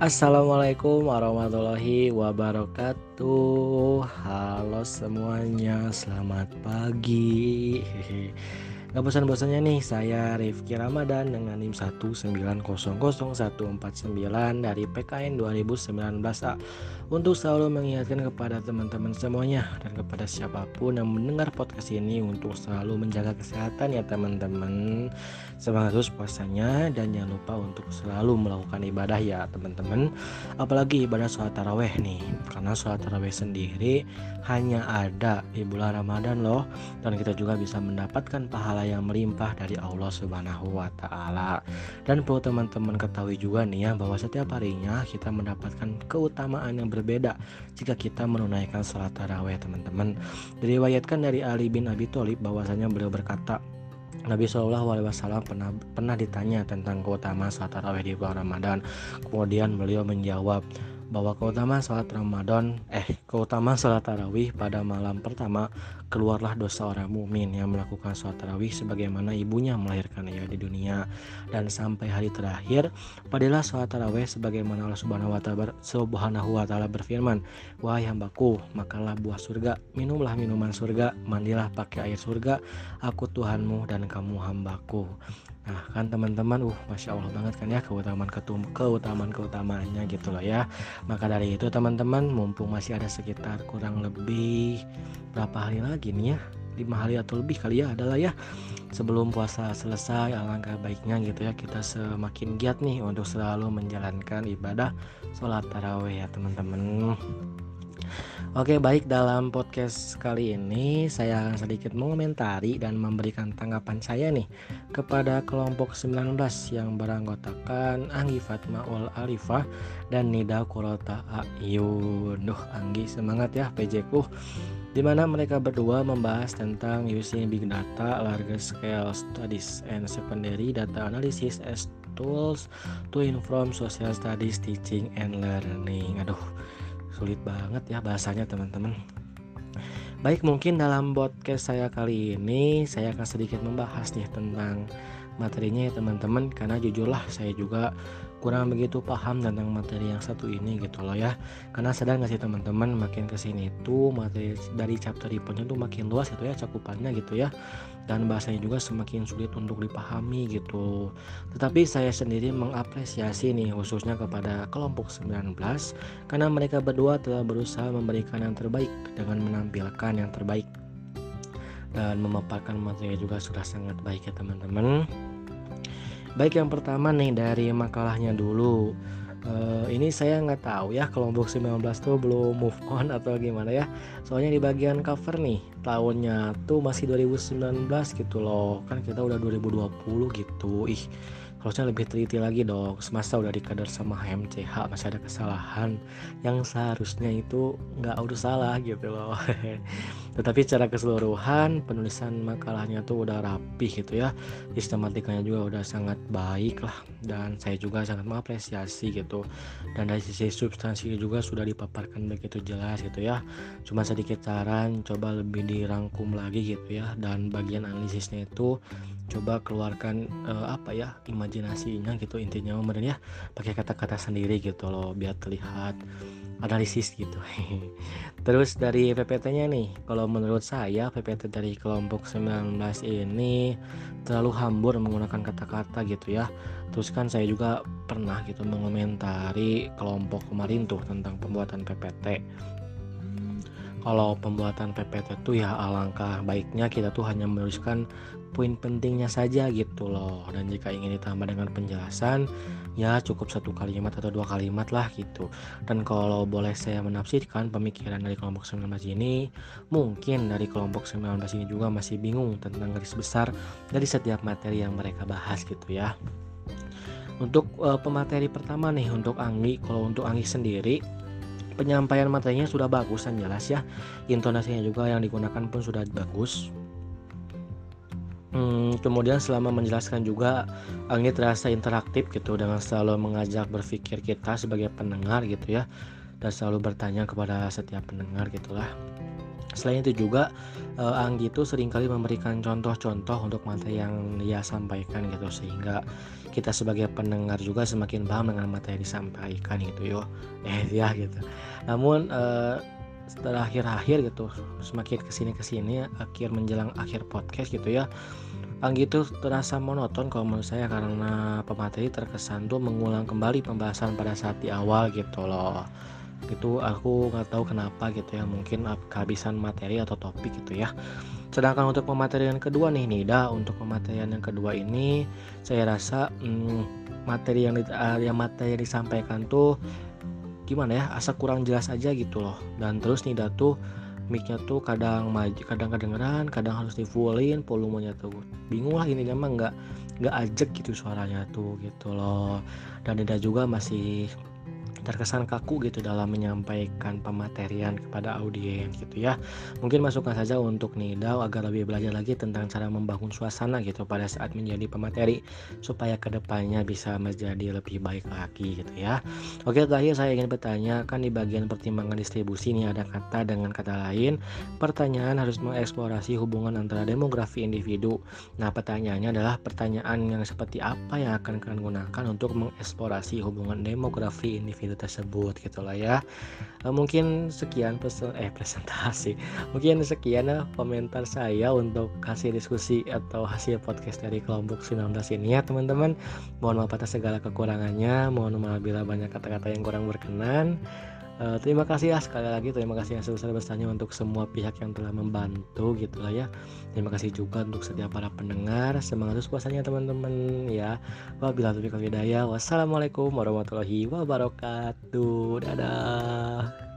Assalamualaikum warahmatullahi wabarakatuh. Halo semuanya Selamat pagi. Gak bosan-bosannya nih saya Rifki Ramadan dengan NIM 1900149 dari PKN 2019A untuk selalu mengingatkan kepada teman-teman semuanya dan kepada siapa pun yang mendengar podcast ini untuk selalu menjaga kesehatan ya teman-teman. Semangat terus puasanya dan jangan lupa untuk selalu melakukan ibadah ya teman-teman. Apalagi ibadah sholat taraweh nih karena sholat taraweh sendiri hanya ada di bulan Ramadan loh. Dan kita juga bisa mendapatkan pahala yang melimpah dari Allah Subhanahu wa taala. Dan perlu teman-teman ketahui juga nih ya bahwa setiap harinya kita mendapatkan keutamaan yang berbeda jika kita menunaikan salat tarawih teman-teman. Diriwayatkan dari Ali bin Abi Thalib bahwasanya beliau berkata Nabi Shallallahu Alaihi Wasallam pernah pernah ditanya tentang keutamaan salat tarawih di bulan Ramadan. Kemudian beliau menjawab, bahwa keutamaan salat Ramadan eh keutamaan salat tarawih pada malam pertama keluarlah dosa orang mukmin yang melakukan salat tarawih sebagaimana ibunya melahirkan ia di dunia. Dan sampai hari terakhir padalah salat tarawih sebagaimana Allah Subhanahu wa taala Subhanahu wa taala berfirman wahai hambaku makanlah buah surga minumlah minuman surga mandilah pakai air surga aku Tuhanmu dan kamu hambaku Nah kan teman-teman uh Masya Allah banget kan ya keutamaan keutamaan keutamaannya gitu loh ya. Maka dari itu teman-teman mumpung masih ada sekitar kurang lebih berapa hari lagi nih ya lima hari atau lebih kali ya adalah ya sebelum puasa selesai alangkah baiknya gitu ya kita semakin giat nih untuk selalu menjalankan ibadah sholat taraweh ya teman-teman Oke baik dalam podcast kali ini saya akan sedikit mengomentari dan memberikan tanggapan saya nih kepada kelompok 19 yang beranggotakan Anggi Fatmaul Alifah dan Nida Kurota Ayun. Duh Anggi semangat ya PJ ku di mana mereka berdua membahas tentang using big data, large scale studies and secondary data analysis as tools to inform social studies teaching and learning. Aduh, sulit banget ya bahasanya teman-teman. Baik mungkin dalam podcast saya kali ini saya akan sedikit membahas nih tentang materinya ya teman-teman. Karena jujurlah saya juga kurang begitu paham tentang materi yang satu ini gitu loh ya. Karena sadar nggak sih teman-teman makin ke sini tuh materi dari chapter reportnya tuh makin luas gitu ya cakupannya gitu ya. Dan bahasanya juga semakin sulit untuk dipahami gitu. Tetapi saya sendiri mengapresiasi nih khususnya kepada kelompok 19 karena mereka berdua telah berusaha memberikan yang terbaik dengan menampilkan yang terbaik. Dan memaparkan materi juga sudah sangat baik ya teman-teman Baik yang pertama nih dari makalahnya dulu. Uh, ini saya nggak tahu ya kelompok 19 tuh belum move on atau gimana ya soalnya di bagian cover nih tahunnya tuh masih 2019 gitu loh. Kan kita udah 2020 gitu. Ih harusnya lebih teliti lagi dong. Semasa udah dikader sama HMCH masih ada kesalahan yang seharusnya itu nggak udah salah gitu loh. Tetapi secara keseluruhan penulisan makalahnya tuh udah rapi gitu ya. Sistematikanya juga udah sangat baik lah. Dan saya juga sangat mengapresiasi gitu. Dan dari sisi substansi juga sudah dipaparkan begitu jelas gitu ya. Cuma sedikit saran coba lebih dirangkum lagi gitu ya. Dan bagian analisisnya itu coba keluarkan uh, apa ya imajinasinya gitu intinya. Kemudian ya pakai kata-kata sendiri gitu loh biar terlihat analisis gitu. Terus dari PPT-nya nih kalau menurut saya PPT dari kelompok 19 ini terlalu hambur menggunakan kata-kata gitu ya. Terus kan saya juga pernah gitu mengomentari kelompok kemarin tuh tentang pembuatan PPT kalau pembuatan PPT itu ya alangkah baiknya kita tuh hanya menuliskan poin pentingnya saja gitu loh. Dan jika ingin ditambah dengan penjelasan ya cukup satu kalimat atau dua kalimat lah gitu. Dan kalau boleh saya menafsirkan pemikiran dari kelompok 19 ini mungkin dari kelompok 19 ini juga masih bingung tentang garis besar dari setiap materi yang mereka bahas gitu ya. Untuk uh, pemateri pertama nih untuk Anggi. Kalau untuk Anggi sendiri penyampaian materinya sudah bagus dan jelas ya. Intonasinya juga yang digunakan pun sudah bagus. Hmm, kemudian selama menjelaskan juga Anggi terasa interaktif gitu dengan selalu mengajak berpikir kita sebagai pendengar gitu ya. Dan selalu bertanya kepada setiap pendengar gitulah Selain itu juga uh, Anggi itu sering kali memberikan contoh-contoh untuk materi yang dia sampaikan gitu sehingga kita sebagai pendengar juga semakin paham dengan materi yang disampaikan gitu yo. Eh ya gitu. Namun uh, setelah akhir-akhir gitu semakin ke sini ke sini akhir menjelang akhir podcast gitu ya. Anggi itu terasa monoton kalau menurut saya karena pemateri terkesan tuh mengulang kembali pembahasan pada saat di awal gitu loh itu aku nggak tahu kenapa gitu ya mungkin kehabisan materi atau topik gitu ya. Sedangkan untuk pematerian kedua nih Nida untuk pematerian yang kedua ini saya rasa hmm, materi yang yang materi yang disampaikan tuh gimana ya asa kurang jelas aja gitu loh. Dan terus Nida tuh micnya tuh kadang maju kadang kedengeran kadang harus di fullin volumenya tuh bingung lah ini memang nggak nggak ajek gitu suaranya tuh gitu loh. Dan Nida juga masih terkesan kaku gitu dalam menyampaikan pematerian kepada audiens gitu ya. Mungkin masukkan saja untuk Nida agar lebih belajar lagi tentang cara membangun suasana gitu pada saat menjadi pemateri supaya ke depannya bisa menjadi lebih baik lagi gitu ya. Oke terakhir saya ingin bertanya kan di bagian pertimbangan distribusi ini ada kata dengan kata lain pertanyaan harus mengeksplorasi hubungan antara demografi individu. Nah pertanyaannya adalah pertanyaan yang seperti apa yang akan kalian gunakan untuk mengeksplorasi hubungan demografi individu tersebut gitulah ya. Uh, mungkin sekian pesen eh presentasi. Mungkin sekian ya komentar saya untuk hasil diskusi atau hasil podcast dari kelompok 19 ini ya teman-teman. Mohon maaf atas segala kekurangannya. Mohon maaf bila banyak kata-kata yang kurang berkenan Uh, terima kasih ya sekali lagi. Terima kasih yang sebesar-besarnya untuk semua pihak yang telah membantu gitu lah ya. Terima kasih juga untuk setiap para pendengar. Semangat terus puasanya teman-teman ya. Wabillahi taufiq wassalamualaikum warahmatullahi wabarakatuh. Dadah